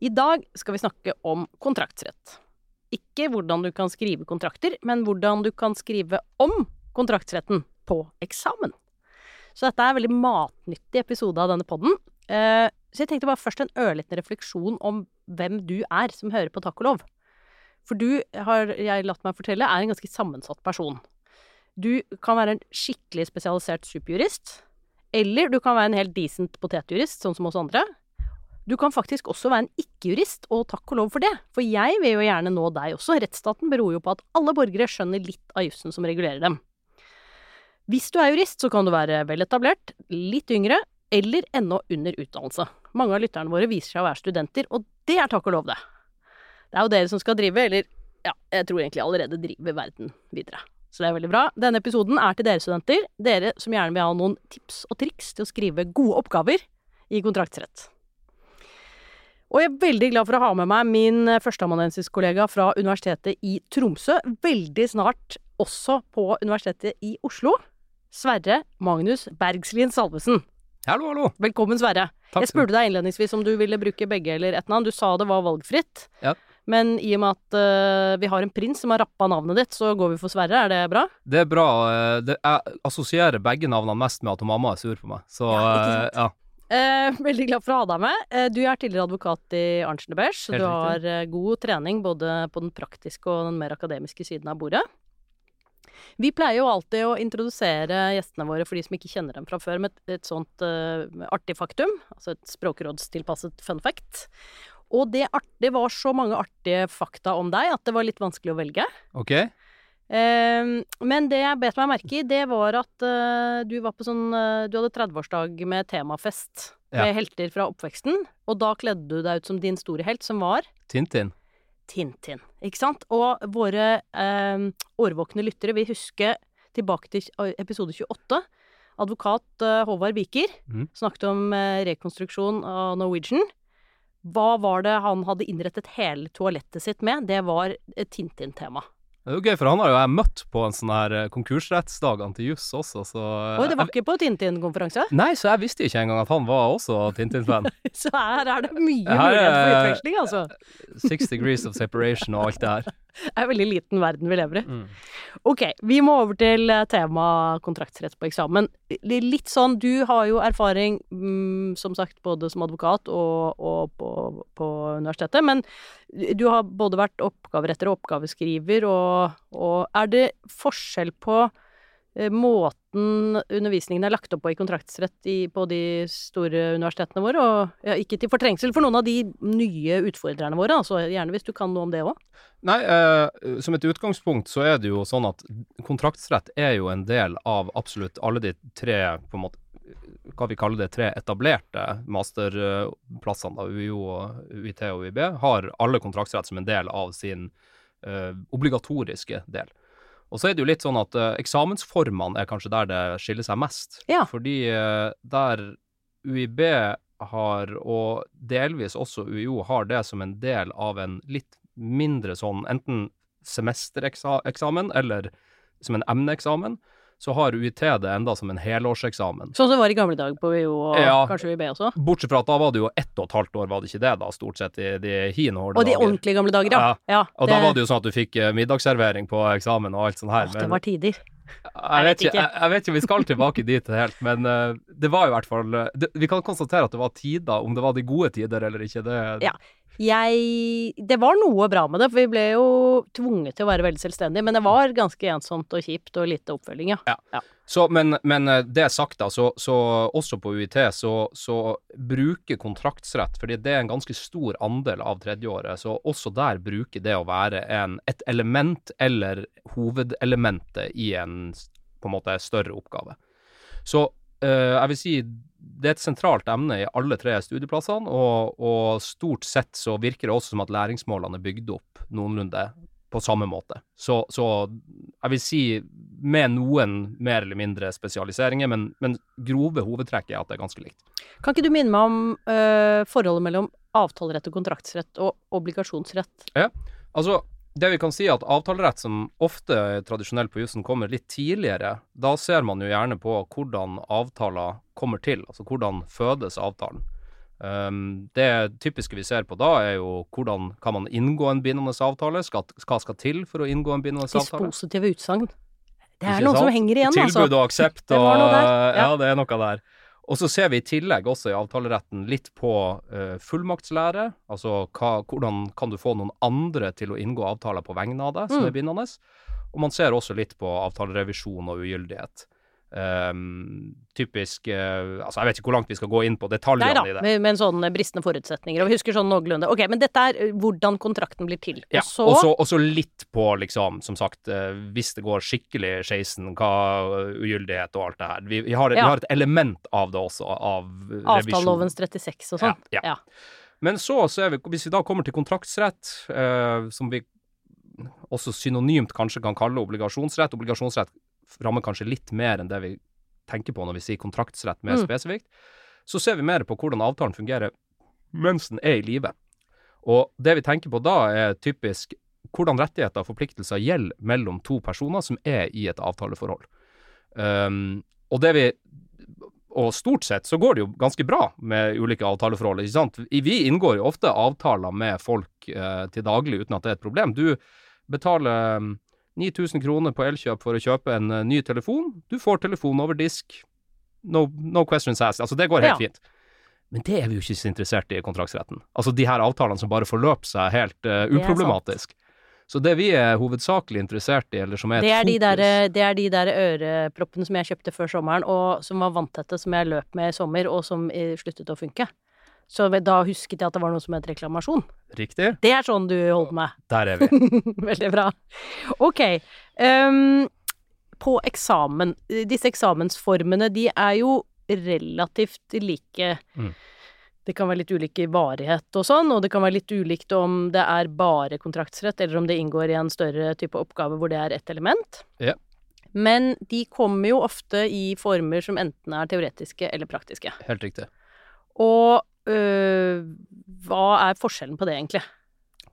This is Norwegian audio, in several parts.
I dag skal vi snakke om kontraktsrett. Ikke hvordan du kan skrive kontrakter, men hvordan du kan skrive om kontraktsretten på eksamen. Så dette er en veldig matnyttig episode av denne podden. Eh, så jeg tenkte bare først en ørliten refleksjon om hvem du er som hører på Takk og lov. For du, har jeg latt meg fortelle, er en ganske sammensatt person. Du kan være en skikkelig spesialisert superjurist, eller du kan være en helt decent potetjurist, sånn som oss andre. Du kan faktisk også være en ikke-jurist, og takk og lov for det, for jeg vil jo gjerne nå deg også. Rettsstaten beror jo på at alle borgere skjønner litt av jussen som regulerer dem. Hvis du er jurist, så kan du være vel etablert, litt yngre, eller ennå under utdannelse. Mange av lytterne våre viser seg å være studenter, og det er takk og lov, det. Det er jo dere som skal drive, eller ja, jeg tror egentlig allerede driver verden videre. Så det er veldig bra. Denne episoden er til dere studenter, dere som gjerne vil ha noen tips og triks til å skrive gode oppgaver i kontraktsrett. Og jeg er veldig glad for å ha med meg min førsteamanuensiskollega fra Universitetet i Tromsø, veldig snart også på Universitetet i Oslo, Sverre Magnus Bergslien Salvesen. Hallo, hallo. Velkommen, Sverre. Takk Jeg spurte deg innledningsvis om du ville bruke begge eller ett navn. Du sa det var valgfritt. Ja. Men i og med at uh, vi har en prins som har rappa navnet ditt, så går vi for Sverre. Er det bra? Det er bra. eh, Det, jeg assosierer begge navnene mest med at mamma er sur på meg. Så Ja, eh, ja. Eh, veldig glad for å ha deg med. Eh, du er tidligere advokat i Arntzen de så du har eh, god trening både på den praktiske og den mer akademiske siden av bordet. Vi pleier jo alltid å introdusere gjestene våre for de som ikke kjenner dem fra før, med et, et sånt eh, artig faktum, altså et språkrådstilpasset fun fact. Og det, art, det var så mange artige fakta om deg at det var litt vanskelig å velge. OK? Eh, men det jeg bet meg merke i, det var at eh, du var på sånn eh, Du hadde 30-årsdag med temafest Ja. med helter fra oppveksten, og da kledde du deg ut som din store helt, som var Tintin. Tintin. Ikke sant? Og våre eh, årvåkne lyttere vil huske tilbake til episode 28. Advokat eh, Håvard Viker mm. snakket om rekonstruksjon av Norwegian. Hva var det han hadde innrettet hele toalettet sitt med? Det var Tintin-tema. Det er jo gøy, for han har jo jeg møtt på en sånn her eh, konkursrettsdagene til juss også, så eh, Oi, det var ikke på Tintin-konferanse? Nei, så jeg visste ikke engang at han var også Tintin-fan. Så her er det mye mulighet for utveksling, altså. Six degrees of separation og alt det her. Det er en veldig liten verden vi lever i. Mm. Ok, vi må over til eh, tema kontraktsrett på eksamen. Litt sånn, du har jo erfaring, mm, som sagt, både som advokat og, og på, på universitetet, men du har både vært oppgaveretter og oppgaveskriver, og, og er det forskjell på måten undervisningen er lagt opp på i kontraktsrett i, på de store universitetene våre, og ja, ikke til fortrengsel for noen av de nye utfordrerne våre, altså gjerne hvis du kan noe om det òg. Nei, eh, som et utgangspunkt så er det jo sånn at kontraktsrett er jo en del av absolutt alle de tre, på en måte, hva vi kaller det, tre etablerte masterplassene, da, UiO, UiT og UiB, har alle kontraktsrett som en del av sin eh, obligatoriske del. Og så er det jo litt sånn at uh, eksamensformene er kanskje der det skiller seg mest. Ja. Fordi uh, der UiB har, og delvis også UiO, har det som en del av en litt mindre sånn enten semestereksamen eller som en emneeksamen, så har UiT det enda som en helårseksamen. Sånn som det var i gamle dager på UiO og Ja. kanskje UiB også. Bortsett fra at da var det jo ett og et halvt år, var det ikke det da, stort sett, i de dager. Og de ordentlige gamle dager, ja. ja Og da var det jo sånn at du fikk eh, middagsservering på eksamen og alt sånt her. Åh, det var tider. Jeg, vet ikke, jeg, jeg vet ikke om vi skal tilbake dit helt, men uh, det var i hvert fall eh, det, Vi kan konstatere at det var tider, om det var de gode tider eller ikke, det Ja. Jeg Det var noe bra med det, for vi ble jo tvunget til å være veldig selvstendige, men det var ganske ensomt og kjipt og lite oppfølging, ja. Så, men, men eh, det sagt, da, så, så også på UiT så, så bruker kontraktsrett, fordi det er en ganske stor andel av tredjeåret, så også der bruker det å være en, et element eller hovedelementet i en på en måte større oppgave. Så eh, jeg vil si det er et sentralt emne i alle tre studieplassene, og, og stort sett så virker det også som at læringsmålene er bygd opp noenlunde på samme måte. Så, så jeg vil si med noen mer eller mindre spesialiseringer, men, men grove hovedtrekk er at det er ganske likt. Kan ikke du minne meg om øh, forholdet mellom avtalerett og kontraktsrett og obligasjonsrett? Ja, Altså, det vi kan si er at avtalerett, som ofte tradisjonelt på jussen kommer litt tidligere, da ser man jo gjerne på hvordan avtaler kommer til, altså hvordan fødes avtalen. Um, det typiske vi ser på da, er jo hvordan kan man inngå en bindende avtale? Skal, hva skal til for å inngå en bindende avtale? Dispositive utsagn. Det er noe sant? som henger igjen, altså. Tilbud og aksept og der, ja. ja. det er noe der. Og så ser vi i tillegg også i avtaleretten litt på uh, fullmaktslære. Altså hva, hvordan kan du få noen andre til å inngå avtaler på vegne av deg, som Mm. er bindende. Og man ser også litt på avtalerevisjon og ugyldighet. Ehm, typisk uh, Altså, jeg vet ikke hvor langt vi skal gå inn på detaljene da, i det. med, med sånne bristende forutsetninger. Og vi husker sånn noenlunde. Ok, men dette er øh, hvordan kontrakten blir til. Ja, Og så så- så litt på, liksom, som sagt, uh, hvis det går skikkelig skeisen, hva ugyldighet og alt det her. Vi, vi, har, Ja. vi har et element av det også, av revisjon. avtalelovens 36 og sånn. Ja. Men så ser vi, hvis vi da kommer til kontraktsrett, eh, som vi også synonymt kanskje kan kalle obligasjonsrett Obligasjonsrett rammer kanskje litt mer enn det vi tenker på når vi sier kontraktsrett mer Mm. spesifikt. Så ser vi mer på hvordan avtalen fungerer mens den er i live. Og det vi tenker på da, er typisk hvordan rettigheter og forpliktelser gjelder mellom to personer som er i et avtaleforhold. Um, og det vi og stort sett så går det jo ganske bra med ulike avtaleforhold. ikke sant? Vi inngår jo ofte avtaler med folk eh, til daglig uten at det er et problem. Du betaler um, 9000 kroner på Elkjøp for å kjøpe en eh, ny telefon. Du får telefon over disk. No, no questions asked. Altså, det går helt Ja. fint. Men det er vi jo ikke så interessert i i kontraktsretten. Altså de her avtalene som bare forløper seg helt sant. uproblematisk. Så det vi er hovedsakelig interessert i, eller som er et Det er, de der, det er de der øreproppene som jeg kjøpte før sommeren, og som var vanntette, som jeg løp med i sommer, og som eh, sluttet å funke. Så da husket jeg at det var noe som het reklamasjon. Riktig. Det er sånn du holder med. Der er vi. Veldig bra. Ok. Um, på eksamen. Disse eksamensformene, de er jo relativt like. Mm. Det kan være litt ulik varighet og sånn, og det kan være litt ulikt om det er bare kontraktsrett, eller om det inngår i en større type oppgave hvor det er ett element. Ja. Men de kommer jo ofte i former som enten er teoretiske eller praktiske. Helt riktig. Og øh, hva er forskjellen på det, egentlig?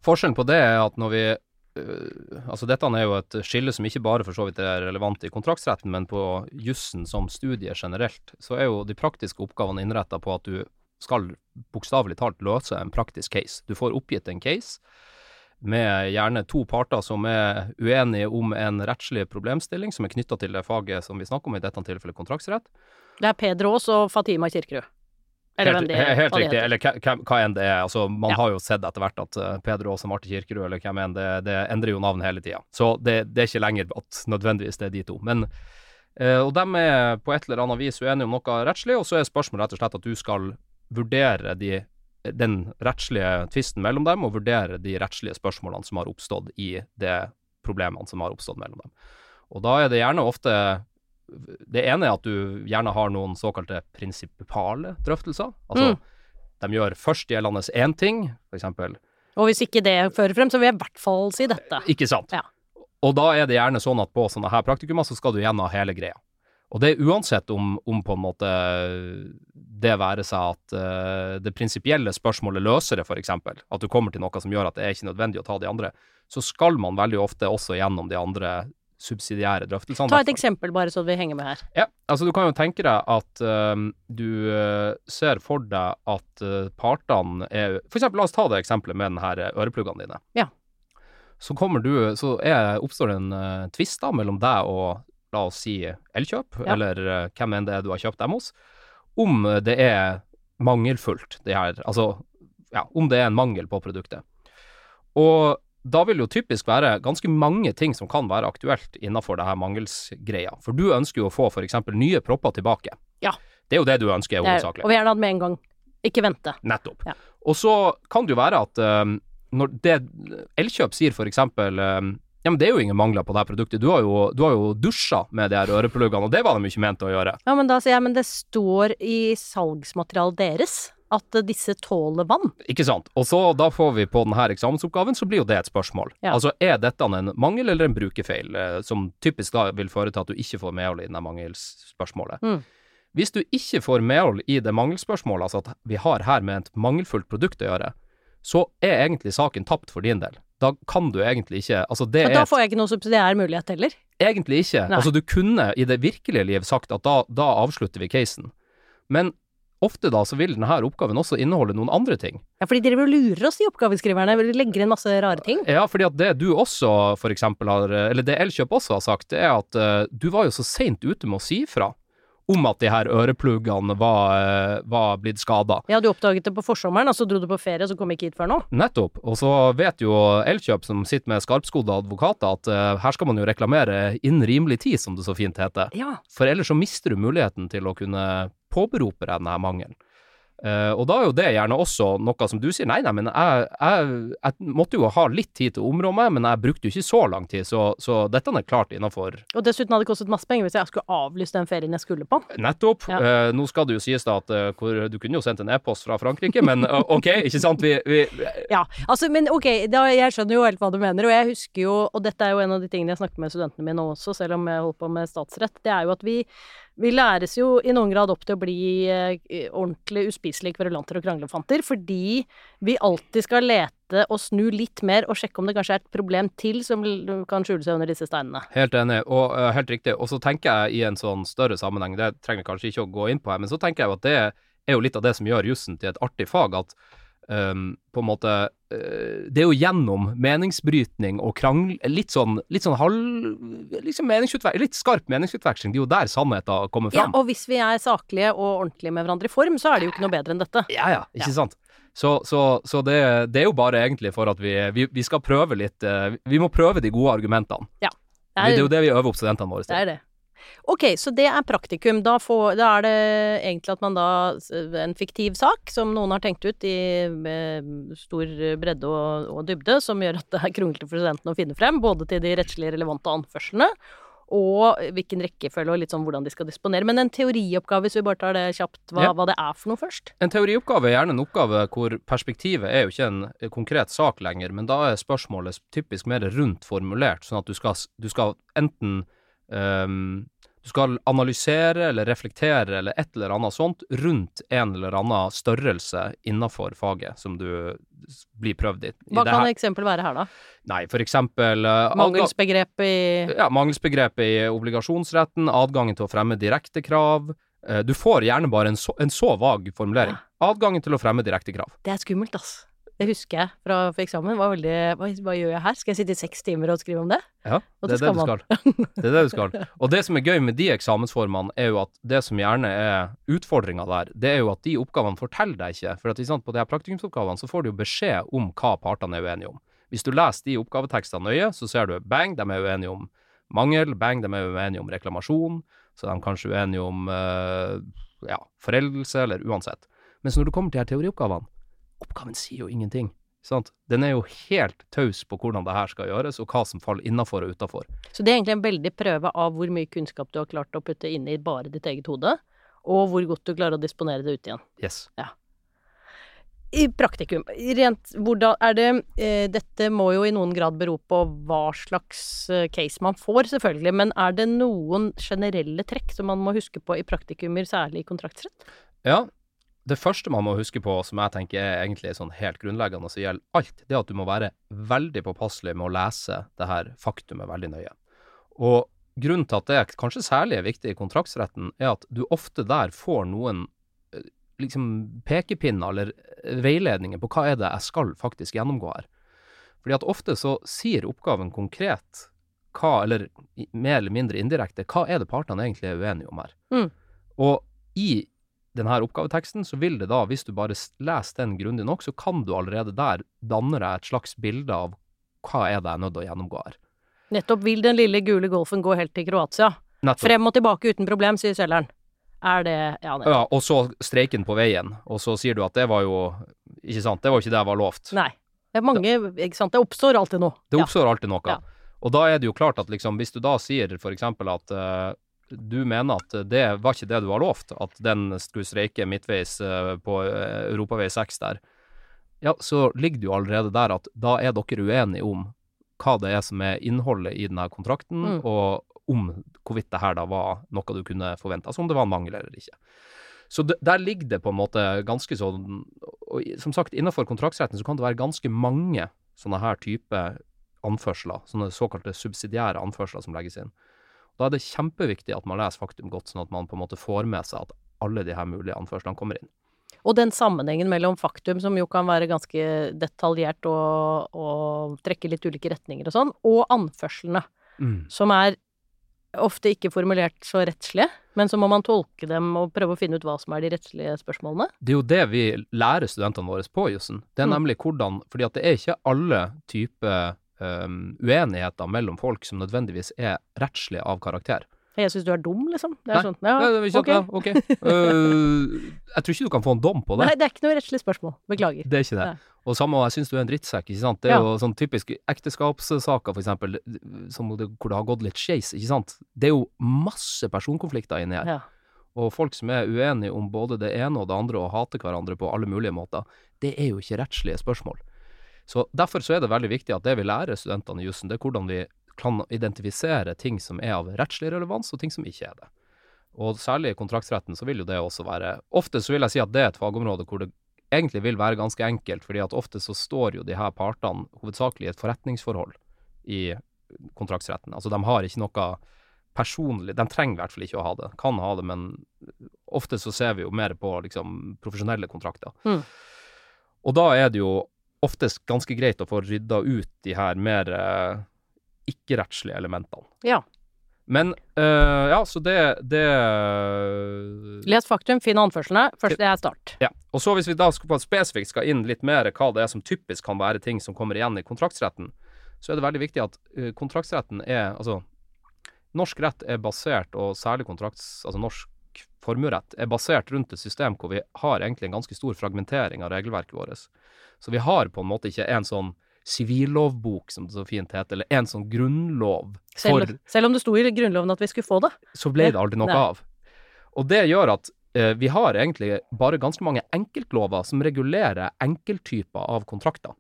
Forskjellen på det er at når vi øh, Altså dette er jo et skille som ikke bare for så vidt er relevant i kontraktsretten, men på jussen som studie generelt, så er jo de praktiske oppgavene innretta på at du skal bokstavelig talt løse en praktisk case. Du får oppgitt en case med gjerne to parter som er uenige om en rettslig problemstilling som er knytta til det faget som vi snakker om, i dette tilfellet kontraktsrett. Det er Peder Aas og Fatima Kirkerud. Eller helt, helt riktig, eller hva- enn det er. Altså, man Ja. har jo sett etter hvert at Pedro Peder Aas og Marte Kirkerud, eller hvem enn det er, det endrer jo navn hele tida. Så det, det er ikke lenger at nødvendigvis det er de to. Men eh, Og de er på et eller annet vis uenige om noe rettslig, og så er spørsmålet rett og slett at du skal vurdere de, den rettslige tvisten mellom dem, og vurdere de rettslige spørsmålene som har oppstått i de problemene som har oppstått mellom dem. Og da er det gjerne ofte Det ene er at du gjerne har noen såkalte prinsipale drøftelser. Altså, Mm. de gjør først gjeldende én ting, f.eks. Og hvis ikke det fører frem, så vil jeg i hvert fall si dette. Ikke sant? Ja. Og da er det gjerne sånn at på sånne her praktikumer så skal du gjennom hele greia. Og det er uansett om, om på en måte det være seg at uh, det prinsipielle spørsmålet løser det, f.eks. At du kommer til noe som gjør at det er ikke nødvendig å ta de andre. Så skal man veldig ofte også gjennom de andre subsidiære drøftelsene. Ta et eksempel, bare så vi henger med her. Ja, altså du kan jo tenke deg at øhm, du øh, ser for deg at uh, partene er For eksempel, la oss ta det eksempelet med den her ørepluggene dine. Ja. Så kommer du Så er, oppstår det en uh, tvist da mellom deg og la oss si Elkjøp, Ja. eller uh, hvem enn det er du har kjøpt dem hos, om det er mangelfullt, det her Altså, ja, om det er en mangel på produktet. Og da vil det jo typisk være ganske mange ting som kan være aktuelt innenfor det her mangelsgreia. For du ønsker jo å få f.eks. nye propper tilbake. Ja. Det er jo det du ønsker er, hovedsakelig. og vi gjerne hatt med en gang. Ikke vente. Nettopp. Ja. Og så kan det jo være at øhm, når det Elkjøp sier f.eks. Um, Ja, men det er jo ingen mangler på det her produktet. Du har jo, du har jo dusja med de her ørepluggene, og det var de ikke ment å gjøre. Ja, men da sier jeg, men det står i salgsmaterialet deres at disse tåler vann. Ikke sant. Og så da får vi på denne eksamensoppgaven, så blir jo det et spørsmål. Ja. Altså er dette en mangel eller en brukerfeil, eh, som typisk da vil føre til at du ikke får medhold i denne mangelspørsmålet. Mm. Hvis du ikke får medhold i det mangelspørsmålet, altså at vi har her med et mangelfullt produkt å gjøre, så er egentlig saken tapt for din del. Da kan du egentlig ikke Altså det Men da får jeg ikke noe subsidiær mulighet heller. Egentlig ikke. Nei. Altså, du kunne i det virkelige liv sagt at da, da avslutter vi casen. Men ofte da så vil denne oppgaven også inneholde noen andre ting. Ja, fordi dere vil lure oss, de oppgaveskriverne. De legger inn masse rare ting. Ja, fordi at det du også for eksempel har, eller det Elkjøp også har sagt, det er at uh, du var jo så seint ute med å si fra om at de her ørepluggene var, eh, var blitt skada. Ja, du oppdaget det på forsommeren, og så dro du på ferie, og så kom ikke hit før nå. Nettopp. Og så vet jo Elkjøp, som sitter med skarpskodde advokater, at uh, her skal man jo reklamere innen rimelig tid, som det så fint heter. Ja. For ellers så mister du muligheten til å kunne påberope jeg denne mangelen. Uh, og da er jo det gjerne også noe som du sier, nei, nei, men jeg, jeg, jeg måtte jo ha litt tid til å områ meg, men jeg brukte jo ikke så lang tid, så, så dette er klart innafor Og dessuten hadde det kostet masse penger hvis jeg skulle avlyst den ferien jeg skulle på. Nettopp. Ja. Uh, nå skal det jo sies da at uh, hvor, du kunne jo sendt en e-post fra Frankrike, men OK, ikke sant, vi, vi Ja, altså, men ok, da, jeg skjønner jo helt hva du mener, og jeg husker jo, og dette er jo en av de tingene jeg snakker med studentene mine også, selv om jeg holder på med statsrett, det er jo at vi, vi læres jo i noen grad opp til å bli eh, ordentlig uspiselige kverulanter og kranglefanter, fordi vi alltid skal lete og snu litt mer og sjekke om det kanskje er et problem til som kan skjule seg under disse steinene. Helt enig, og uh, helt riktig. Og så tenker jeg i en sånn større sammenheng, det trenger vi kanskje ikke å gå inn på her, men så tenker jeg jo at det er jo litt av det som gjør jussen til et artig fag, at um, på en måte Det er jo gjennom meningsbrytning og krangl... Litt sånn, litt sånn halv... Liksom litt skarp meningsutveksling. Det er jo der sannheten kommer Ja, og hvis vi er saklige og ordentlige med hverandre i form, så er det jo ikke noe bedre enn dette. Ja, ja, ikke sant. Så, så, så det, det er jo bare egentlig for at vi, vi, vi skal prøve litt eh, Vi må prøve de gode argumentene. Det Det er jo det vi øver opp studentene våre Det er det. Ok, så det er praktikum. Da, får, da er det egentlig at man da En fiktiv sak som noen har tenkt ut i eh, stor bredde og, og dybde, som gjør at det er kronglete for studentene å finne frem, både til de rettslig relevante anførslene og hvilken rekkefølge og litt sånn hvordan de skal disponere. Men en teorioppgave, hvis vi bare tar det kjapt, hva, Ja. hva det er for noe først? En teorioppgave er gjerne en oppgave hvor perspektivet er jo ikke en eh, konkret sak lenger, men da er spørsmålet typisk mer rundt formulert, sånn at du skal, du skal enten ehm, du skal analysere eller reflektere eller et eller annet sånt rundt en eller annen størrelse innafor faget som du blir prøvd i. Hva kan et eksempel være her, da? Nei, for eksempel Mangelsbegrepet Mangelsbegrep i ja, mangelsbegrepet i obligasjonsretten, adgangen til å fremme direkte krav. Eh, Du får gjerne bare en så, en så vag formulering. Adgangen til å fremme direkte krav. Det er skummelt, ass. Det husker jeg fra eksamen. Var veldig, hva, hva gjør jeg her? Skal jeg sitte i seks timer og skrive om det? Ja, det det er det skal skal. Det er det du skal. Og det som er gøy med de eksamensformene, er jo at det som gjerne er utfordringa der, det er jo at de oppgavene forteller deg ikke. For at sant, på de her praktikumsoppgavene så får du jo beskjed om hva partene er uenige om. Hvis du leser de oppgavetekstene nøye, så ser du bang, de er uenige om mangel, bang, de er uenige om reklamasjon, så de er kanskje uenige om eh, ja, foreldelse, eller uansett. Mens når du kommer til her teorioppgavene, oppgaven sier jo ingenting. Sant? Den er jo helt taus på hvordan det her skal gjøres, og hva som faller innafor og utafor. Så det er egentlig en veldig prøve av hvor mye kunnskap du har klart å putte inn i bare ditt eget hode, og hvor godt du klarer å disponere det ut igjen. Yes. I praktikum, rent hvordan er det eh, Dette må jo i noen grad bero på hva slags eh, case man får, selvfølgelig, men er det noen generelle trekk som man må huske på i praktikumer, særlig i kontraktsrett? Ja, det første man må huske på, som jeg tenker er egentlig sånn helt grunnleggende som gjelder alt, det er at du må være veldig påpasselig med å lese det her faktumet veldig nøye. Og grunnen til at det kanskje særlig er viktig i kontraktsretten, er at du ofte der får noen eh, liksom pekepinner eller eh, veiledninger på hva er det jeg skal faktisk gjennomgå her. Fordi at ofte så sier oppgaven konkret hva, eller mer eller mindre indirekte, hva er det partene egentlig er uenige om her. Mm. Og i denne oppgaveteksten, så vil det da, hvis du bare leser den grundig nok, så kan du allerede der danne deg et slags bilde av hva er det jeg er nødt til å gjennomgå her. Nettopp vil den lille gule golfen gå helt til Kroatia? Nettopp. Frem og tilbake uten problem, sier selgeren. Er det Ja, nettopp. Ja, og så streiken på veien, og så sier du at det var jo Ikke sant, det var jo ikke det jeg var lovt. Nei. Det er mange Ikke sant, det oppstår alltid noe. Det oppstår alltid noe. Ja. Og da er det jo klart at liksom, hvis du da sier for eksempel at uh, du mener at det var ikke det du har lovt, at den skulle streike midtveis uh, på uh, Europavei 6 der, ja, så ligger det jo allerede der at da er dere uenige om hva det er som er innholdet i denne kontrakten, Mm. og om hvorvidt det her da var noe du kunne forvente, altså om det var en mangel eller ikke. Så det, der ligger det på en måte ganske sånn Og som sagt, innenfor kontraktsretten så kan det være ganske mange sånne her type anførsler, sånne såkalte subsidiære anførsler som legges inn. Da er det kjempeviktig at man leser faktum godt, sånn at man på en måte får med seg at alle de her mulige anførslene kommer inn. Og den sammenhengen mellom faktum, som jo kan være ganske detaljert og, og trekke litt ulike retninger og sånn, og anførslene, som er ofte ikke formulert så rettslige, men så må man tolke dem og prøve å finne ut hva som er de rettslige spørsmålene. Det er jo det vi lærer studentene våre på jussen. Det er Mm. nemlig hvordan Fordi at det er ikke alle typer um, uenigheter mellom folk som nødvendigvis er rettslige av karakter. Jeg syns du er dum, liksom. Det er Nei. sånn, ja, Nei, ikke ok. sant, ja, ok. Øh, jeg tror ikke du kan få en dom på det. Nei, det er ikke noe rettslig spørsmål. Beklager. Det er ikke det. Nei. Og samme, jeg syns du er en drittsekk, ikke sant. Det Ja. er jo sånn typisk ekteskapssaker, for eksempel, som det, hvor det har gått litt skeis, ikke sant. Det er jo masse personkonflikter inni her. Ja. Og folk som er uenige om både det ene og det andre og hater hverandre på alle mulige måter, det er jo ikke rettslige spørsmål. Så Derfor så er det veldig viktig at det vi lærer studentene i jussen, det er hvordan vi kan identifisere ting som er av rettslig relevans, og ting som ikke er det. Og særlig i kontraktsretten så vil jo det også være Ofte så vil jeg si at det er et fagområde hvor det egentlig vil være ganske enkelt, fordi at ofte så står jo de her partene hovedsakelig i et forretningsforhold i kontraktsretten. Altså de har ikke noe personlig De trenger i hvert fall ikke å ha det. Kan ha det, men ofte så ser vi jo mer på liksom profesjonelle kontrakter. Mm. Og da er det jo oftest ganske greit å få rydda ut de her mer eh, ikke-rettslige elementene. Ja. Men eh, ja, så det, det Les faktum, finn anførslene. Først, det er start. Ja. Og så hvis vi da skal, spesifikt skal inn litt mer hva det er som typisk kan være ting som kommer igjen i kontraktsretten, så er det veldig viktig at eh, kontraktsretten er Altså, norsk rett er basert, og særlig kontrakts... Altså norsk formuerett er basert rundt et system hvor vi har egentlig en ganske stor fragmentering av regelverket vårt. Så vi har på en måte ikke en sånn sivillovbok, som det så fint heter, eller en sånn grunnlov for Selv, selv om det sto i Grunnloven at vi skulle få det. så ble det aldri noe Nei. av. Og det gjør at eh, vi har egentlig bare ganske mange enkeltlover som regulerer enkelttyper av kontrakter.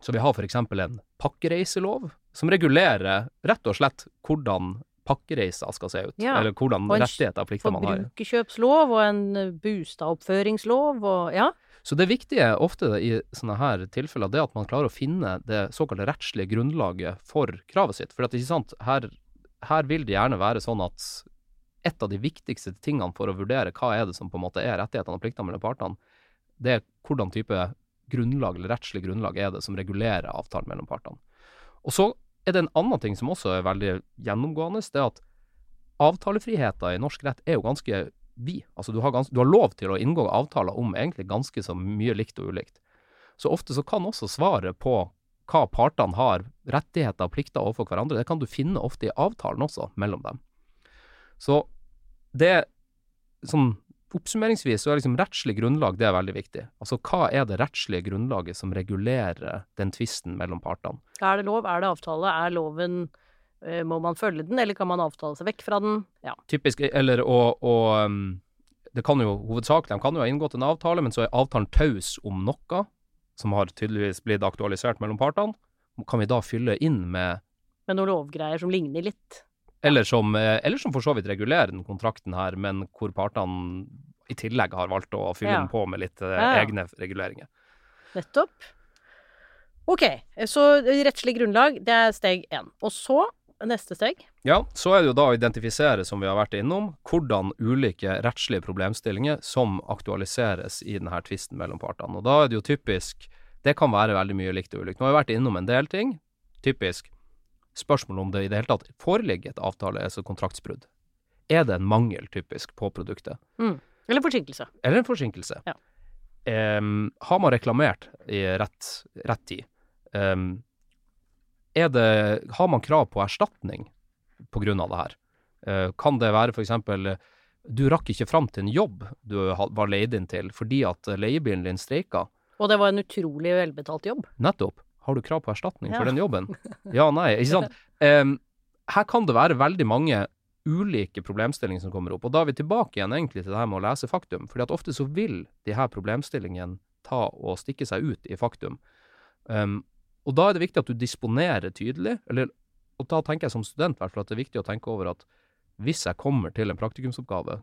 Så vi har f.eks. en pakkereiselov som regulerer rett og slett hvordan pakkereiser skal se ut. Ja, Eller hvordan rettigheter og plikter man har. Forbrukerkjøpslov og en bostadoppføringslov og Ja. Så det viktige ofte i sånne her tilfeller, det er at man klarer å finne det såkalte rettslige grunnlaget for kravet sitt. For at, ikke sant, her, her vil det gjerne være sånn at et av de viktigste tingene for å vurdere hva er det som på en måte er rettighetene og pliktene mellom partene, det er hvordan type grunnlag eller rettslig grunnlag er det som regulerer avtalen mellom partene. Og så er det en annen ting som også er veldig gjennomgående, det er at avtalefriheten i norsk rett er jo ganske vid. Altså du har, gans, du har lov til å inngå avtaler om egentlig ganske så mye likt og ulikt. Så ofte så kan også svaret på hva partene har rettigheter og plikter overfor hverandre, det kan du finne ofte i avtalen også, mellom dem. Så det sånn Oppsummeringsvis så er liksom rettslig grunnlag det er veldig viktig. Altså hva er det rettslige grunnlaget som regulerer den tvisten mellom partene? Er det lov? Er det avtale? Er loven Må man følge den, eller kan man avtale seg vekk fra den? Ja. Typisk, eller og, og um, det kan jo hovedsakelig, de kan jo ha inngått en avtale, men så er avtalen taus om noe som har tydeligvis blitt aktualisert mellom partene. Kan vi da fylle inn med Med noen lovgreier som ligner litt. Eller som, eh, eller som for så vidt regulerer den kontrakten her, men hvor partene i tillegg har valgt å fylle Ja. den på med litt eh, ja. egne reguleringer. Nettopp. Ok, så rettslig grunnlag, det er steg én. Og så, neste steg Ja, så er det jo da å identifisere, som vi har vært innom, hvordan ulike rettslige problemstillinger som aktualiseres i denne tvisten mellom partene. Og da er det jo typisk Det kan være veldig mye likt og ulikt. Nå har vi vært innom en del ting. Typisk spørsmål om det i det hele tatt foreligger et avtale, altså kontraktsbrudd. Er det en mangel, typisk, på produktet? Eller forsinkelse. Eller en forsinkelse. Ja. Um, har man reklamert i rett, rett tid? Er det, har man krav på erstatning av det her? Uh, kan det være eksempel du rakk ikke fram til en jobb du var leid inn til fordi at leiebilen din streika? Og det var en utrolig velbetalt jobb. Nettopp. har du krav på erstatning for den jobben? Ja, nei, ikke sant? Um, her kan det være veldig mange ulike problemstillinger som kommer opp, og da er vi tilbake igjen egentlig til det her med å lese faktum, fordi at ofte så vil de her problemstillingene ta og stikke seg ut i faktum. Em, og da er det viktig at du disponerer tydelig, eller, og da tenker jeg som student i hvert fall at det er viktig å tenke over at hvis jeg kommer til en praktikumsoppgave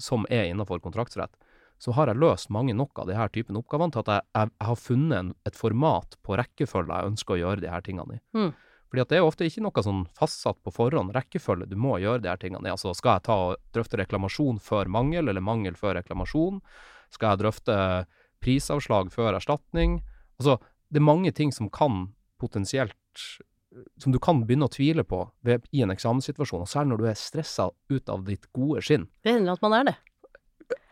som er innenfor kontraktsrett, så har jeg løst mange nok av de her typen oppgavene til at jeg, jeg, jeg har funnet en, et format på rekkefølge jeg ønsker å gjøre de her tingene i. Mm. Fordi at det er ofte ikke noe sånn fastsatt på forhånd, rekkefølge du må gjøre de her tingene i. Altså skal jeg ta og drøfte reklamasjon før mangel, eller mangel før reklamasjon? Skal jeg drøfte prisavslag før erstatning? Altså, det er mange ting som kan potensielt som du kan begynne å tvile på ved, i en eksamenssituasjon, og særlig når du er stressa ut av ditt gode skinn. Det hender at man er det.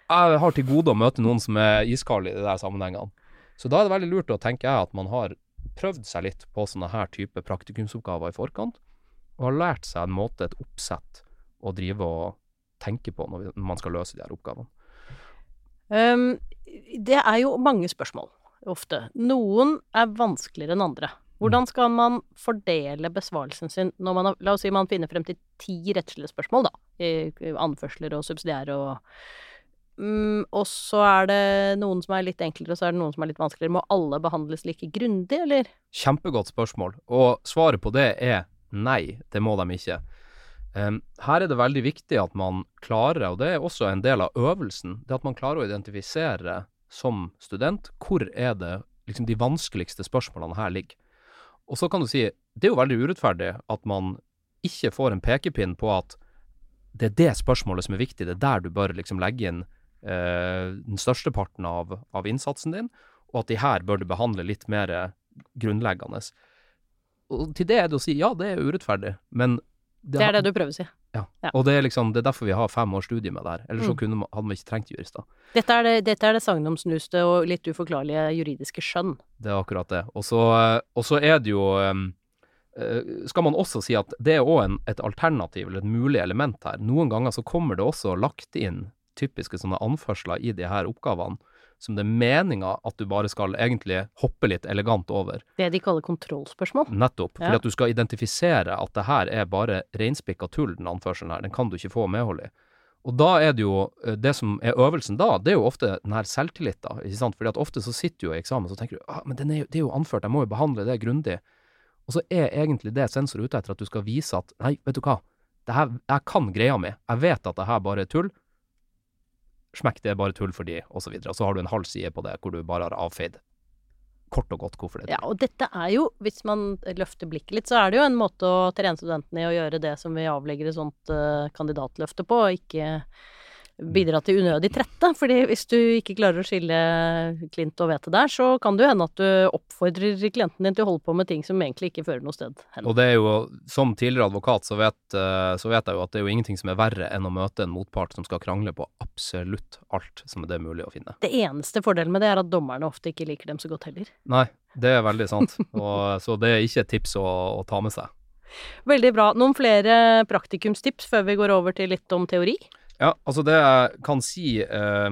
Jeg har til gode å møte noen som er iskalde i de der sammenhengene. Så da er det veldig lurt å tenke jeg at man har prøvd seg litt på sånne her type praktikumsoppgaver i forkant, og har lært seg en måte, et oppsett, å drive og tenke på når når man skal løse de her oppgavene. Um, det er jo mange spørsmål, ofte. Noen er vanskeligere enn andre. Hvordan skal man fordele besvarelsen sin når man har La oss si man finner frem til ti rettslige spørsmål, da. I i anførsler og subsidiære og mm, Og så er det noen som er litt enklere, og så er det noen som er litt vanskeligere. Må alle behandles like grundig, eller? Kjempegodt spørsmål, og svaret på det er nei, det må de ikke. Um, her er det veldig viktig at man klarer, og det er også en del av øvelsen, det at man klarer å identifisere som student hvor er det liksom de vanskeligste spørsmålene her ligger. Og så kan du si, det er jo veldig urettferdig at man ikke får en pekepinn på at det er det spørsmålet som er viktig, det er der du bør liksom legge inn eh, den største parten av, av innsatsen din, og at de her bør du behandle litt mer grunnleggende. Og til det er det å si ja, det er urettferdig, men Det er det du prøver å si. Ja. Ja. Og det er liksom, det er derfor vi har fem års studie med det her. Ellers så Mm. kunne man, hadde man ikke trengt jurister. Dette er det, dette er det sagnomsnuste og litt uforklarlige juridiske skjønn. Det er akkurat det. Og så, er det jo eh, Skal man også si at det er òg et alternativ, eller et mulig element her. Noen ganger så kommer det også lagt inn typiske sånne anførsler i de her oppgavene som det er meninga at du bare skal egentlig hoppe litt elegant over. Det de kaller kontrollspørsmål. Nettopp. Fordi at du skal identifisere at det her er bare reinspikka tull, den anførselen her. Den kan du ikke få medhold i. Og da er det jo eh, Det som er øvelsen da, det er jo ofte den her selvtilliten. Ikke sant? Fordi at ofte så sitter du jo i eksamen og tenker du, ah, men den er jo, det er jo anført, jeg må jo behandle det grundig. Og så er egentlig det sensor ute etter at du skal vise at nei, vet du hva, det her, jeg kan greia mi. Jeg vet at det her bare er tull. Smekk, det er bare tull for de, og så videre. Og så har du en halv side på det hvor du bare har avfeid kort og godt hvorfor det er Ja, og dette er jo, hvis man løfter blikket litt, så er det jo en måte å trene studentene i å gjøre det som vi avlegger et sånt uh, kandidatløfte på, og ikke bidra til unødig trette. Fordi hvis du ikke klarer å skille klint og hvete der, så kan det jo hende at du oppfordrer klienten din til å holde på med ting som egentlig ikke fører noe sted hen. Og det er jo, som tidligere advokat, så vet, eh, så vet jeg jo at det er jo ingenting som er verre enn å møte en motpart som skal krangle på absolutt alt som det er mulig å finne. Det eneste fordelen med det er at dommerne ofte ikke liker dem så godt heller. Nei, det er veldig sant. Og, så det er ikke et tips å, å ta med seg. Veldig bra. Noen flere praktikumstips før vi går over til litt om teori? Ja, altså det jeg kan si eh,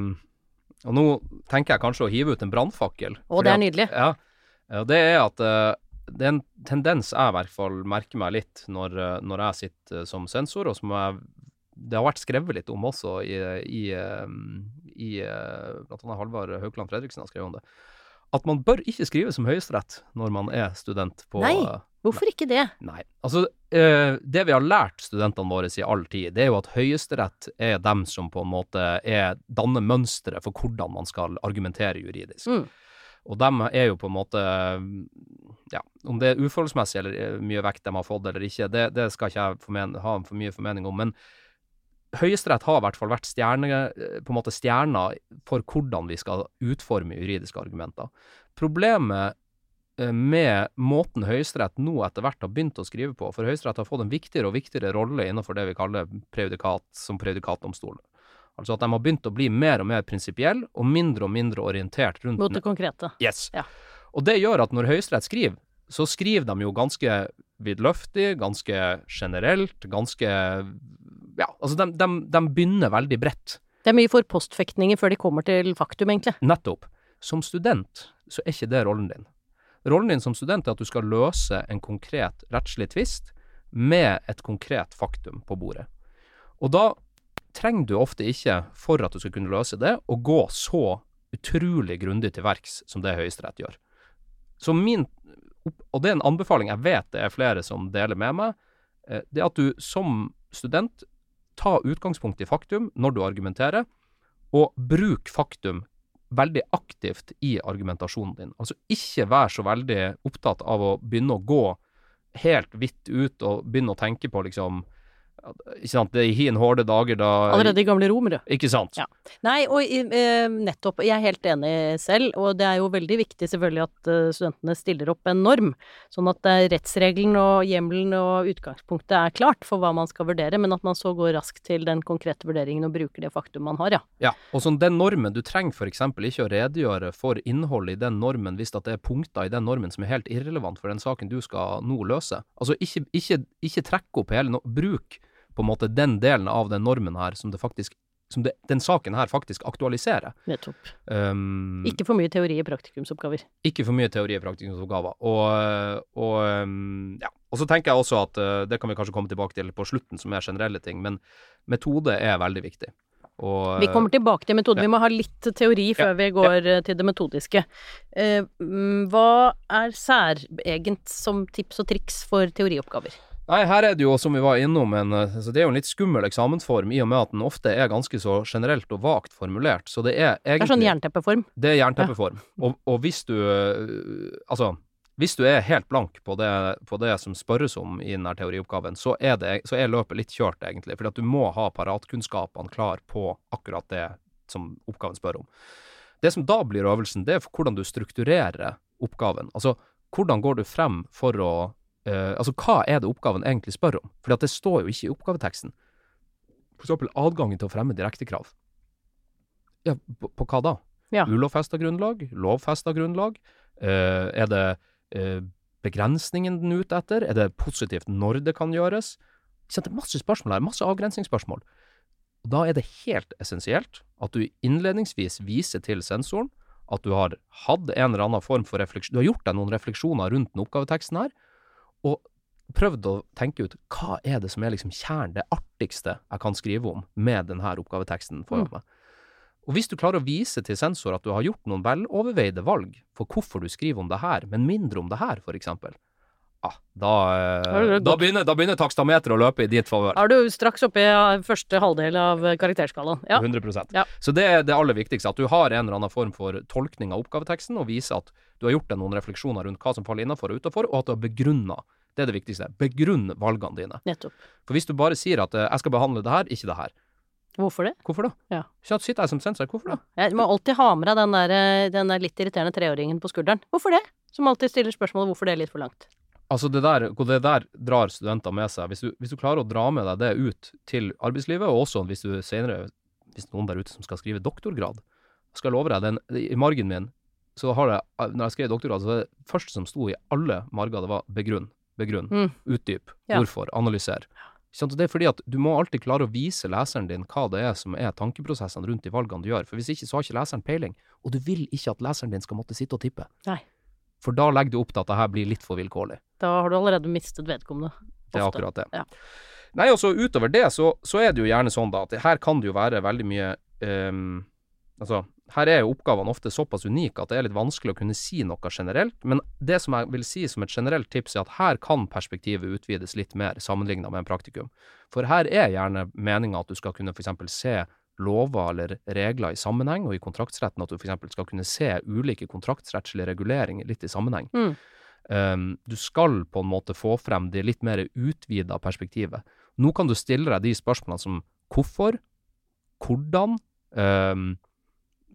Og nå tenker jeg kanskje å hive ut en brannfakkel. Å, det er at- nydelig. Ja, og det er at eh, det er en tendens jeg i hvert fall merker meg litt når, eh, når jeg sitter som sensor, og som jeg det har vært skrevet litt om også i, i, eh, i eh, Blant annet Halvard Haukeland Fredriksen har skrevet om det. At man bør ikke skrive som Høyesterett når man er student på Nei. Hvorfor ikke det? Nei. Altså, eh, det vi har lært studentene våre i all tid, det er jo at Høyesterett er dem som på en måte er, danner mønsteret for hvordan man skal argumentere juridisk. Mm. Og dem er jo på en måte Ja, om det er uforholdsmessig eller eh, mye vekt de har fått eller ikke, det, det skal ikke jeg formen, ha for mye formening om. Men Høyesterett har i hvert fall vært stjerne, eh, på en måte stjerna for hvordan vi skal utforme juridiske argumenter. Problemet eh, med måten Høyesterett nå etter hvert har begynt å skrive på, for Høyesterett har fått en viktigere og viktigere rolle innenfor det vi kaller prejudikat som prejudikatdomstol. Altså at de har begynt å bli mer og mer prinsipielle, og mindre og mindre orientert rundt Mot det konkrete. Yes. Ja. Og det gjør at når Høyesterett skriver, så skriver de jo ganske vidløftig, ganske generelt, ganske Ja, altså de, de, de begynner veldig bredt. Det er mye for postfektninger før de kommer til faktum, egentlig. Nettopp. Som student så er ikke det rollen din. Rollen din som student er at du skal løse en konkret rettslig tvist med et konkret faktum på bordet. Og da trenger du ofte ikke, for at du skal kunne løse det, å gå så utrolig grundig til verks som det Høyesterett gjør. Så min, og det er en anbefaling jeg vet det er flere som deler med meg, eh, det er at du som student ta utgangspunkt i faktum når du argumenterer, og bruk faktum veldig aktivt i argumentasjonen din. Altså ikke vær så veldig opptatt av å begynne å gå helt vidt ut og begynne å tenke på liksom ikke sant, det er i hin hårde dager da Allerede i gamle romere. Ikke sant? Ja. Nei, og eh, nettopp. Jeg er helt enig selv, og det er jo veldig viktig selvfølgelig at uh, studentene stiller opp en norm, sånn at uh, rettsregelen og hjemmelen og utgangspunktet er klart for hva man skal vurdere, men at man så går raskt til den konkrete vurderingen og bruker det faktum man har, ja. Ja, og sånn den normen, du trenger f.eks. ikke å redegjøre for innholdet i den normen hvis det er punkter i den normen som er helt irrelevant for den saken du skal nå løse. Altså ikke, ikke, ikke trekk opp hele no Bruk på en måte den delen av den normen her som det faktisk som det, den saken her faktisk aktualiserer. Nettopp. Um, ikke for mye teori i praktikumsoppgaver. Ikke for mye teori i praktikumsoppgaver. Og, og, um, ja. og så tenker jeg også at uh, det kan vi kanskje komme tilbake til på slutten, som er generelle ting, men metode er veldig viktig. Og, vi kommer tilbake til metode. ja. Vi må ha litt teori før Ja, vi går eh, til det metodiske. Eh, mm, hva er særegent som tips og triks for teorioppgaver? Nei, her er det jo, som vi var innom, en, eh, altså det er jo en litt skummel eksamensform i og med at den ofte er ganske så generelt og vagt formulert. Så det er Det er sånn jernteppeform. Det er jernteppeform. Og, og hvis du øh, Altså, hvis du er helt blank på det, på det som spørres om i denne teorioppgaven, så er, det, så er løpet litt kjørt, egentlig. Fordi at du må ha paratkunnskapene klar på akkurat det som oppgaven spør om. Det som da blir øvelsen, det er hvordan du strukturerer oppgaven. Altså, hvordan går du frem for å øh, Altså, hva er det oppgaven egentlig spør om? For det står jo ikke i oppgaveteksten. For eksempel adgangen til å fremme direktekrav. Ja, på, på hva da? Ja. Ulovfesta grunnlag? Lovfesta grunnlag? Uh, er det uh, begrensningen den er ute etter? Er det positivt når det kan gjøres? Det er masse spørsmål her, masse avgrensningsspørsmål. Og Da er det helt essensielt at du innledningsvis viser til sensoren at du har hatt en eller annen form for refleksjon Du har gjort deg noen refleksjoner rundt den oppgaveteksten her, og prøvd å tenke ut hva er det som er liksom kjernen, det artigste jeg kan skrive om med denne oppgaveteksten foran meg. Og hvis du klarer å vise til sensor at du har gjort noen veloverveide valg for hvorfor du skriver om det her, men mindre om det her, for eksempel, ah, da, Da er eh, begynner, da begynner takstameteret å løpe i ditt favør. Er du straks oppe i første halvdel av karakterskalaen? Ja. 100 Ja. Så det er det aller viktigste, at du har en eller annen form for tolkning av oppgaveteksten, og viser at du har gjort deg noen refleksjoner rundt hva som faller innenfor og utenfor, og at du har begrunna. Det er det viktigste. Begrunn valgene dine. Nettopp. For hvis du bare sier at eh, jeg skal behandle det her, ikke det her, Hvorfor det? hvorfor da? Ja. Så sitter jeg som sensor, hvorfor da? Jeg må alltid ha med deg den der, eh, den der litt irriterende treåringen på skulderen. Hvorfor det? Som alltid stiller spørsmålet hvorfor det er litt for langt. Altså det der, det der drar studenter med seg. Hvis du, hvis du klarer å dra med deg det ut til arbeidslivet, og også hvis du senere, hvis noen der ute som skal skrive doktorgrad, skal jeg love deg, den, i margen min, så har jeg, når jeg skrev doktorgrad, så var det første som sto i alle marger, det var begrunn, begrunn, Mm. utdyp, Ja. hvorfor, analyser. Det er fordi at du må alltid klare å vise leseren din hva det er som er tankeprosessene rundt de valgene du gjør, for hvis ikke så har ikke leseren peiling, og du vil ikke at leseren din skal måtte sitte og tippe. Nei. For da legger du opp til at det her blir litt for vilkårlig. Da har du allerede mistet vedkommende. Det er akkurat det. Ja. Nei, og så utover det, så, så er det jo gjerne sånn da, at her kan det jo være veldig mye um, Altså, her er jo oppgavene ofte såpass unike at det er litt vanskelig å kunne si noe generelt, men det som jeg vil si som et generelt tips, er at her kan perspektivet utvides litt mer sammenligna med en praktikum. For her er gjerne meninga at du skal kunne f.eks. se lover eller regler i sammenheng, og i kontraktsretten at du f.eks. skal kunne se ulike kontraktsrettslige reguleringer litt i sammenheng. Mm. Um, du skal på en måte få frem det litt mer utvida perspektivet. Nå kan du stille deg de spørsmålene som hvorfor, hvordan, um,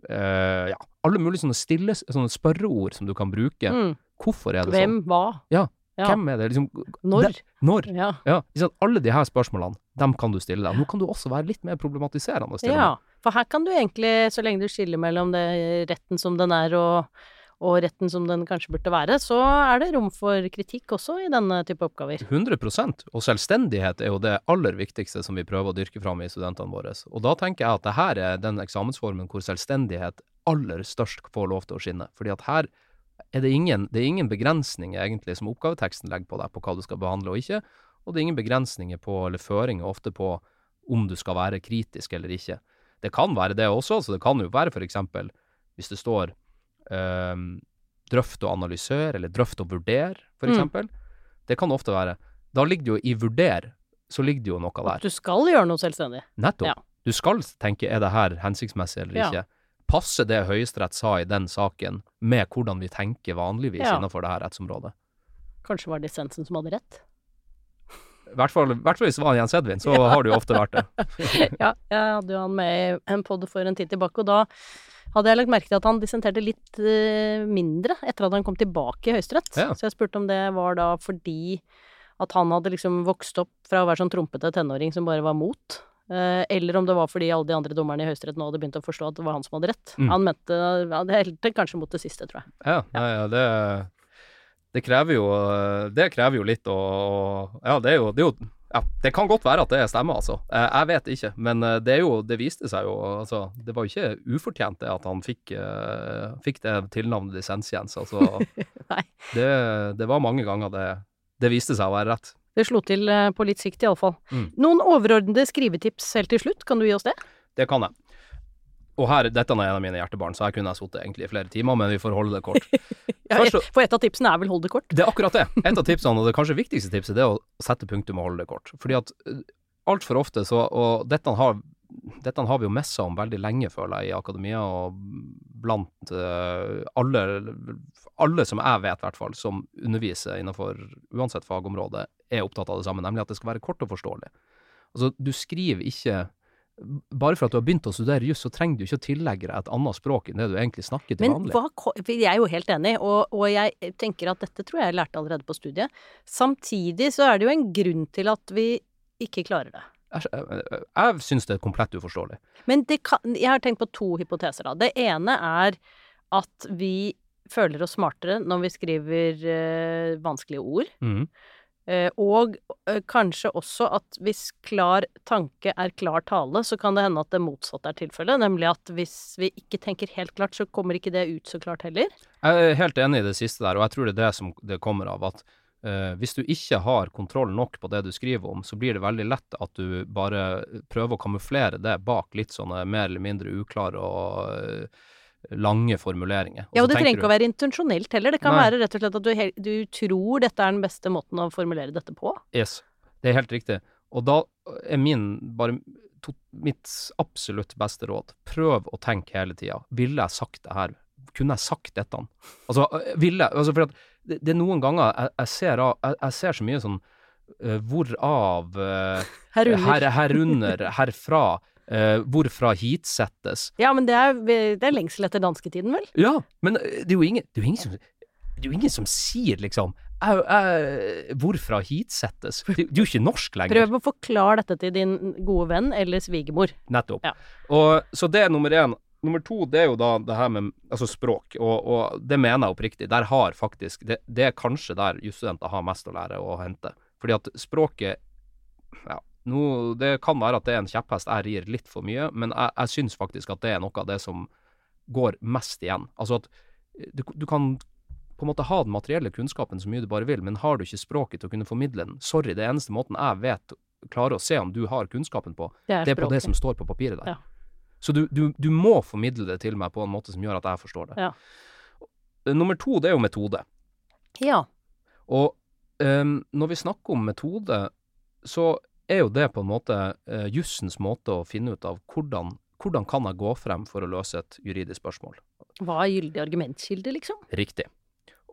eh, ja, alle mulige sånne stille sånne spørreord som du kan bruke. Mm. Hvorfor er det Hvem? Hva? Ja. Ja. sånn? Hvem er det? Liksom, Når? De, når? Ja. Ja, liksom. Alle de her spørsmålene, dem kan du stille deg. Nå kan du også være litt mer problematiserende. ja. For her kan du egentlig, så lenge du skiller mellom det, retten som den er og, og retten som den kanskje burde være, så er det rom for kritikk også i denne type oppgaver. 100 og selvstendighet er jo det aller viktigste som vi prøver å dyrke fram i studentene våre. Og da tenker jeg at det her er den eksamensformen hvor selvstendighet aller størst får lov til å skinne. Fordi at her er det, ingen, det er ingen begrensninger egentlig som oppgaveteksten legger på deg på hva du skal behandle og ikke, og det er ingen begrensninger på, eller føringer ofte på om du skal være kritisk eller ikke. Det kan være det også, så det kan jo være for eksempel hvis det står um, drøft og analysere, eller drøft og vurdere, for Mm. Det kan ofte være. Da ligger det jo i vurder, så ligger det jo noe der. At du skal gjøre noe selvstendig. Nettopp. Ja. Du skal tenke er det her hensiktsmessig eller Ja. ikke. Passer det Høyesterett sa i den saken med hvordan vi tenker vanligvis Ja. innenfor det her rettsområdet? Kanskje var det dissensen som hadde rett? I hvert fall, hvert fall hvis det var Jens Edvin, så har det jo ofte vært det. Ja, jeg hadde jo han med i en pod for en tid tilbake, og da hadde jeg lagt merke til at han dissenterte litt eh, mindre etter at han kom tilbake i Høyesterett. Ja. Så jeg spurte om det var da fordi at han hadde liksom vokst opp fra å være sånn trompete tenåring som bare var mot. eh, eller om det var fordi alle de andre dommerne i Høyesterett nå hadde begynt å forstå at det var han som hadde rett. Mm. Han mente ja, Det helte kanskje mot det siste, tror jeg. Ja, nei, ja det, det krever jo Det krever jo litt å Ja, det er jo, det er jo ja, Det kan godt være at det stemmer, altså. Eh, Jeg vet ikke, men eh, det er jo Det viste seg jo altså Det var jo ikke ufortjent det at han fikk, uh, fikk det tilnavnet Dissens-Jens. Altså, det, det var mange ganger det, det viste seg å være rett. Det slo til på litt sikt, iallfall. Mm. Noen overordnede skrivetips helt til slutt, kan du gi oss det? Det kan jeg. Og her, dette er en av mine hjertebarn, så her kunne jeg sittet egentlig i flere timer, men vi får holde det kort. Ja, Først for et av tipsene er vel hold det kort. Det er akkurat det. Et av tipsene, og det kanskje viktigste tipset, det er å sette punktum og holde det kort. Fordi at eh, altfor ofte så Og dette har, dette har vi jo messa om veldig lenge, føler jeg, i akademia og blant uh, alle, alle som jeg vet, i hvert fall, som underviser innenfor uansett fagområde, er opptatt av det samme, nemlig at det skal være kort og forståelig. Altså, du skriver ikke bare for at du har begynt å studere juss, så trenger du ikke å tillegge deg et annet språk enn det du egentlig snakker til Men vanlig. hva, jeg er jo helt enig, og, og jeg tenker at dette tror jeg jeg lærte allerede på studiet. Samtidig så er det jo en grunn til at vi ikke klarer det. Jeg, jeg, jeg syns det er komplett uforståelig. Men det kan, jeg har tenkt på to hypoteser, da. Det ene er at vi føler oss smartere når vi skriver øh, vanskelige ord. Mhm. Eh, og eh, kanskje også at hvis klar tanke er klar tale, så kan det hende at det motsatte er tilfellet. Nemlig at hvis vi ikke tenker helt klart, så kommer ikke det ut så klart heller. Jeg er helt enig i det siste der, og jeg tror det er det som det kommer av. At uh, hvis du ikke har kontroll nok på det du skriver om, så blir det veldig lett at du bare prøver å kamuflere det bak litt sånne mer eller mindre uklare og eh, lange formuleringer. Ja, og det trenger ikke å være intensjonelt heller. Det kan Nei. være rett og slett at du, du tror dette er den beste måten å formulere dette på. Yes, det er helt riktig. Og da er min, bare to, mitt absolutt beste råd, prøv å tenke hele tida. Ville jeg sagt det her? Kunne jeg sagt dette? Altså, øh, ville altså, For det, det er noen ganger jeg, jeg, ser, jeg, jeg ser så mye sånn uh, hvorav uh, Herunder. her, herunder, herfra, uh, hvorfra hit settes. Ja, men det er, det er lengsel etter dansketiden, vel? Ja, men øh, det er jo ingen, det er jo ingen som det er jo ingen som sier liksom jeg, jeg, hvorfra hit settes. Det, det er jo ikke norsk lenger. Prøv å forklare dette til din gode venn eller svigermor. Nettopp. Ja. Og, så det er nummer én. Nummer to, det er jo da det her med altså språk, og, og det mener jeg oppriktig. Der har faktisk Det, det er kanskje der jusstudenter har mest å lære og hente. Fordi at språket Ja, nå Det kan være at det er en kjepphest jeg rir litt for mye, men jeg, jeg syns faktisk at det er noe av det som går mest igjen. Altså at du, du kan på en måte ha den materielle kunnskapen så mye du bare vil, men har du ikke språket til å kunne formidle den Sorry, det eneste måten jeg vet klarer å se om du har kunnskapen på, Det er, det er på det som står på papiret der. Ja. Så du, du, du må formidle det til meg på en måte som gjør at jeg forstår det. Ja. Eh, Nummer to, det er jo metode. Ja. Og um, når vi snakker om metode, så er jo det på en måte uh, jussens måte å finne ut av hvordan, hvordan kan jeg gå frem for å løse et juridisk spørsmål. Hva er gyldig argumentkilde, liksom? Riktig.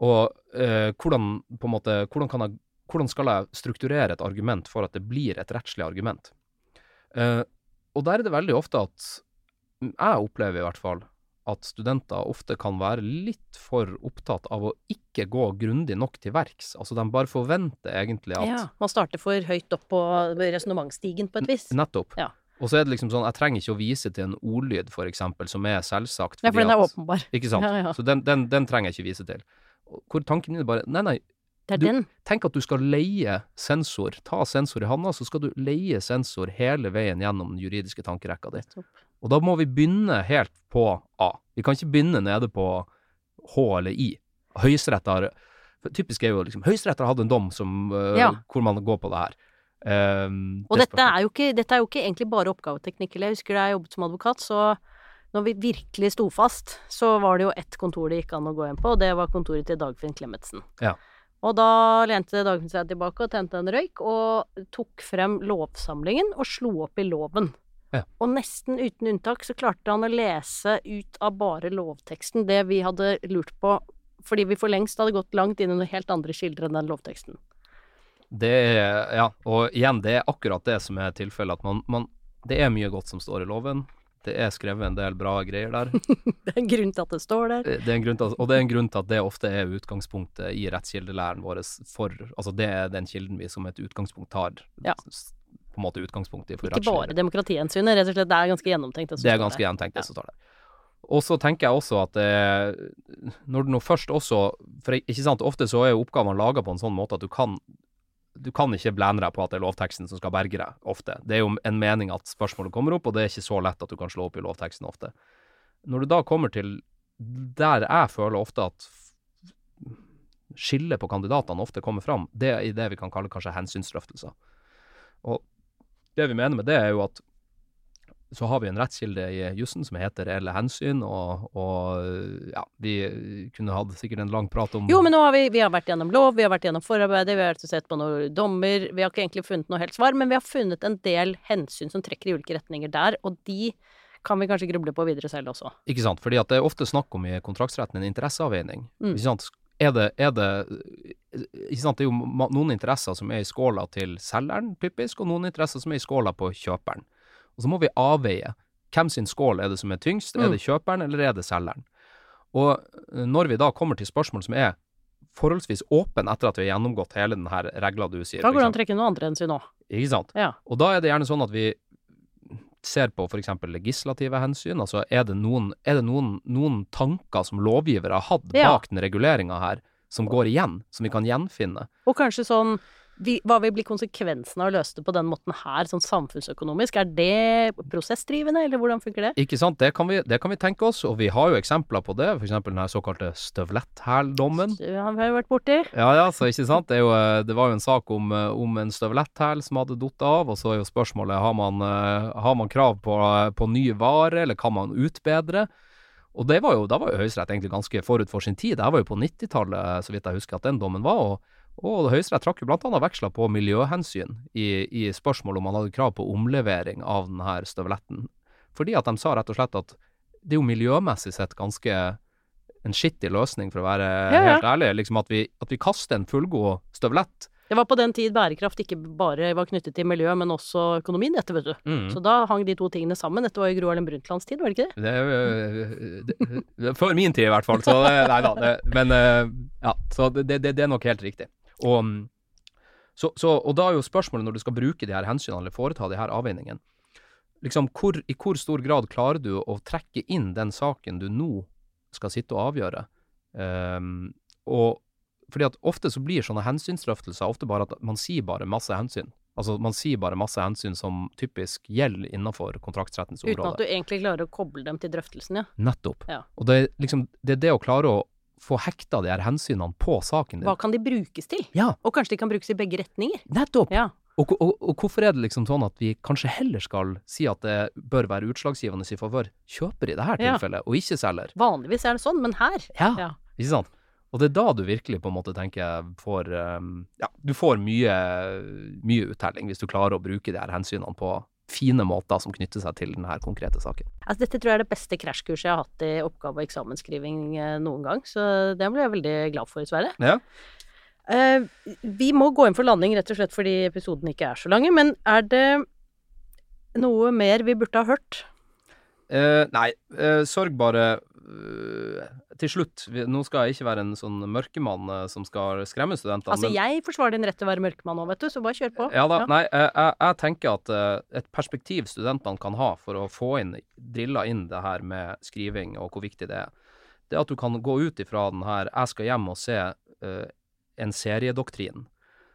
Og eh, hvordan, på en måte, hvordan, kan jeg, hvordan skal jeg strukturere et argument for at det blir et rettslig argument? Eh, og der er det veldig ofte at jeg opplever i hvert fall at studenter ofte kan være litt for opptatt av å ikke gå grundig nok til verks. Altså de bare forventer egentlig at Ja. Man starter for høyt opp på resonnementsstigen på et vis. Nettopp. Ja. Og så er det liksom sånn, jeg trenger ikke å vise til en ordlyd, for eksempel, som er selvsagt. Ja, for den er at- åpenbar. Ikke sant? Ja, ja. Så den, den, den trenger jeg ikke vise til. Hvor tanken er bare Nei, nei, Det er Du- den. tenk at du skal leie sensor. Ta sensor i handa, så skal du leie sensor hele veien gjennom den juridiske tankerekka di. Nettopp. Og da må vi begynne helt på A. Vi kan ikke begynne nede på H eller I. Høyesterett har Typisk er jo liksom Høyesterett har hatt en dom som, uh, Ja. hvor man går på det her. Um, Og det dette er, jo ikke, dette er jo ikke egentlig bare oppgaveteknikk. Jeg husker da jeg jobbet som advokat, så når vi virkelig sto fast, så var det jo ett kontor det gikk an å gå inn på, og det var kontoret til Dagfinn Klemetsen. Ja. Og da lente Dagfinn seg tilbake og tente en røyk, og tok frem lovsamlingen og slo opp i loven. Ja. Og nesten uten unntak så klarte han å lese ut av bare lovteksten det vi hadde lurt på, fordi vi for lengst hadde gått langt inn i noen helt andre kilder enn den lovteksten. Det er, ja, og igjen, det er akkurat det som er tilfellet. At man, man Det er mye godt som står i loven. Det er skrevet en del bra greier der. Det er en grunn til at det står der. Det til og det er en grunn til at det ofte er utgangspunktet i rettskildelæren vår for Altså det er den kilden vi som et utgangspunkt har. Ja. På en måte utgangspunkt i for Ikke bare demokratihensynet, rett og slett. Det er ganske gjennomtenkt. Det, Det er ganske gjennomtenkt, det som står der. Og så tenker jeg også at eh, når du nå først også For ikke sant, ofte så er jo oppgavene laga på en sånn måte at du kan du kan ikke blande deg på at det er lovteksten som skal berge deg, ofte. Det er jo en mening at spørsmålet kommer opp, og det er ikke så lett at du kan slå opp i lovteksten ofte. Når du da kommer til der jeg føler ofte at skillet på kandidatene ofte kommer fram, det er i det vi kan kalle kanskje hensynsdrøftelser. Og det vi mener med det, er jo at så har vi en rettskilde i jussen som heter reelle hensyn, og, og ja, vi kunne hatt sikkert en lang prat om Jo, men nå har vi, vi har vært gjennom lov, vi har vært gjennom forarbeidet, vi har sett på noen dommer. Vi har ikke egentlig funnet noe helt svar, men vi har funnet en del hensyn som trekker i ulike retninger der, og de kan vi kanskje gruble på videre selv også. Ikke sant, fordi at det er ofte snakk om i kontraktsretten en interesseavveining. Mm. Ikke sant? Er det, er det sant? Det er jo noen interesser som er i skåla til selgeren, typisk, og noen interesser som er i skåla på kjøperen. Og så må vi avveie hvem sin skål er det som er tyngst, er Mm. det kjøperen eller er det selgeren? Og eh, når vi da kommer til spørsmål som er forholdsvis åpen etter at vi har gjennomgått hele denne regla du sier, Da går det an å trekke noen andre hensyn òg. ikke sant? Ja. Og da er det gjerne sånn at vi ser på f.eks. legislative hensyn. Altså er det noen, er det noen, noen tanker som lovgivere har hatt Ja. bak den reguleringa her, som går igjen, som vi kan gjenfinne? Og kanskje sånn vi, Hva vil bli konsekvensen av å løse det på den måten her, sånn samfunnsøkonomisk? Er det prosessdrivende, eller hvordan funker det? Ikke sant? Det kan vi, det kan vi tenke oss, og vi har jo eksempler på det. F.eks. den her såkalte støvletthældommen. Har vi jo vært borti. Ja, ja, så ikke sant. Det, jo, eh, det var jo en sak om, eh, om en støvletthæl som hadde falt av, og så er jo spørsmålet har man, eh, har man krav på, på ny vare, eller kan man utbedre? Og det var jo, da var jo Høyesterett egentlig ganske forut for sin tid. Det her var jo på 90-tallet, så vidt jeg husker at den dommen var. Og, og Høyesterett trakk jo annet veksler på miljøhensyn i, i spørsmål om man hadde krav på omlevering av denne støvletten. Fordi at de sa rett og slett at det er jo miljømessig sett ganske en skittig løsning, for å være Ja, ja. helt ærlig. Liksom at vi, at vi kaster en fullgod støvlett. Det var på den tid bærekraft ikke bare var knyttet til miljø, men også økonomien, dette, vet du. Mm. Så da hang de to tingene sammen. Dette var jo Gro Harlem Brundtlands tid, var det ikke det? Det øh, det- det- Før min tid, i hvert fall. Så nei da. Men øh, ja, så det, det, det er nok helt riktig. Og, mm, så, så, og da er jo spørsmålet, når du skal bruke de her hensynene, eller foreta de her avveiningene, liksom hvor, i hvor stor grad klarer du å trekke inn den saken du nå skal sitte og avgjøre? Um, og fordi at ofte så blir sånne hensynsdrøftelser ofte bare at man sier bare masse hensyn. Altså man sier bare masse hensyn som typisk gjelder innenfor kontraktsrettens område. Uten at du egentlig klarer å koble dem til drøftelsen, ja. Nettopp. Ja. Og det er liksom det, er det å klare å få hekta de her hensynene på saken din. Hva kan de brukes til? Ja, Og kanskje de kan brukes i begge retninger? nettopp! Ja. Og, og, og hvorfor er det liksom sånn at vi kanskje heller skal si at det bør være utslagsgivende i favør kjøper i dette Ja. tilfellet, og ikke selger? Vanligvis er det sånn, men her Ja. Ja. Ikke sant? Og det er da du virkelig på en måte tenker får um, Ja, du får mye, mye uttelling hvis du klarer å bruke de her hensynene på fine måter som knytter seg til denne konkrete saken. Altså, dette tror jeg er det beste krasjkurset jeg har hatt i oppgave- og eksamensskriving eh, noen gang, så det ble jeg veldig glad for, Sverre. Ja. Uh, vi må gå inn for landing rett og slett fordi episoden ikke er så lange, men er det noe mer vi burde ha hørt? Uh, nei, uh, sorg bare Til slutt, nå skal jeg ikke være en sånn mørkemann eh, som skal skremme studentene. Altså, men- jeg forsvarer din rett til å være mørkemann nå, vet du, så bare kjør på. Ja da, Ja. nei, jeg, jeg, jeg tenker at et perspektiv studentene kan ha for å få inn, drilla inn det her med skriving og hvor viktig det er, det er at du kan gå ut ifra den her 'jeg skal hjem og se uh, en seriedoktrin',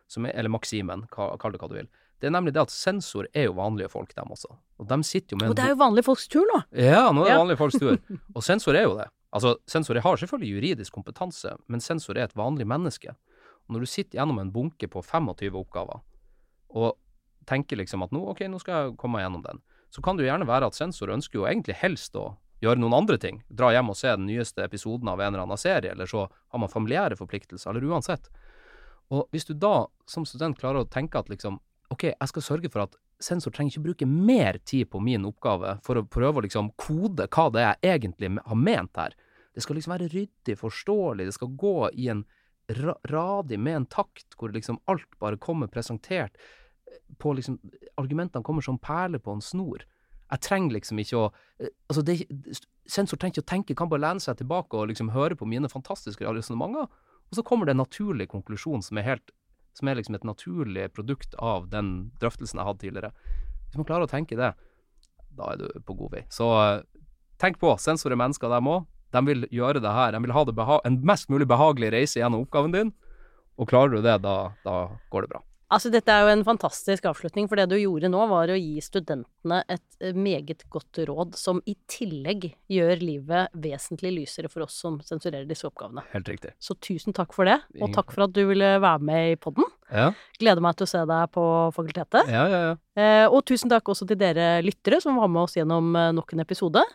som er, eller maksimen, kall det hva du vil. Det er nemlig det at sensor er jo vanlige folk, dem også. Og de sitter jo med Og det er jo vanlige folks tur nå. Ja, nå er det Ja. vanlige folks tur. Og sensor er jo det. Altså, sensor har selvfølgelig juridisk kompetanse, men sensor er et vanlig menneske. Og når du sitter gjennom en bunke på 25 oppgaver, og tenker liksom at nå, ok, nå skal jeg komme meg gjennom den, så kan det jo gjerne være at sensor ønsker jo egentlig helst å gjøre noen andre ting. Dra hjem og se den nyeste episoden av en eller annen serie, eller så har man familiære forpliktelser, eller uansett. Og hvis du da som student klarer å tenke at liksom, ok, jeg skal sørge for at sensor trenger ikke bruke mer tid på min oppgave for å prøve å liksom kode hva det er jeg egentlig har ment her. Det skal liksom være ryddig, forståelig, det skal gå i en ra radig med en takt hvor liksom alt bare kommer presentert på liksom Argumentene kommer som perler på en snor. Jeg trenger liksom ikke å Altså, det, sensor trenger ikke å tenke, kan bare lene seg tilbake og liksom høre på mine fantastiske resonnementer, og så kommer det en naturlig konklusjon som er helt som er liksom et naturlig produkt av den drøftelsen jeg hadde tidligere. Hvis man klarer å tenke det, da er du på god vei. Så tenk på, sensorer mennesker dem òg. De vil gjøre det her. De vil ha en mest mulig behagelig reise gjennom oppgaven din. Og klarer du det, da, da går det bra. Altså, dette er jo en fantastisk avslutning, for det du gjorde nå, var å gi studentene et eh, meget godt råd som i tillegg gjør livet vesentlig lysere for oss som sensurerer disse oppgavene. Helt riktig. Så tusen takk for det, og takk for at du ville være med i podden. Ja. Gleder meg til å se deg på fakultetet. Ja, ja, ja. Eh, og tusen takk også til dere lyttere som var med oss gjennom eh, nok en episode.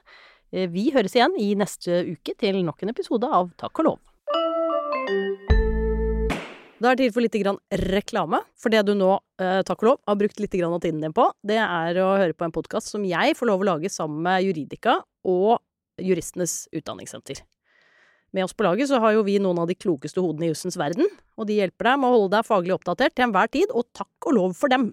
Vi høres igjen i neste uke til nok en episode av Takk og lov. Da er det tid for litt reklame. For det du nå, eh, takk og lov, har brukt litt av tiden din på, det er å høre på en podkast som jeg får lov å lage sammen med Juridika og Juristenes Utdanningssenter. Med oss på laget så har jo vi noen av de klokeste hodene i jussens verden, og de hjelper deg med å holde deg faglig oppdatert til enhver tid, og takk og lov for dem!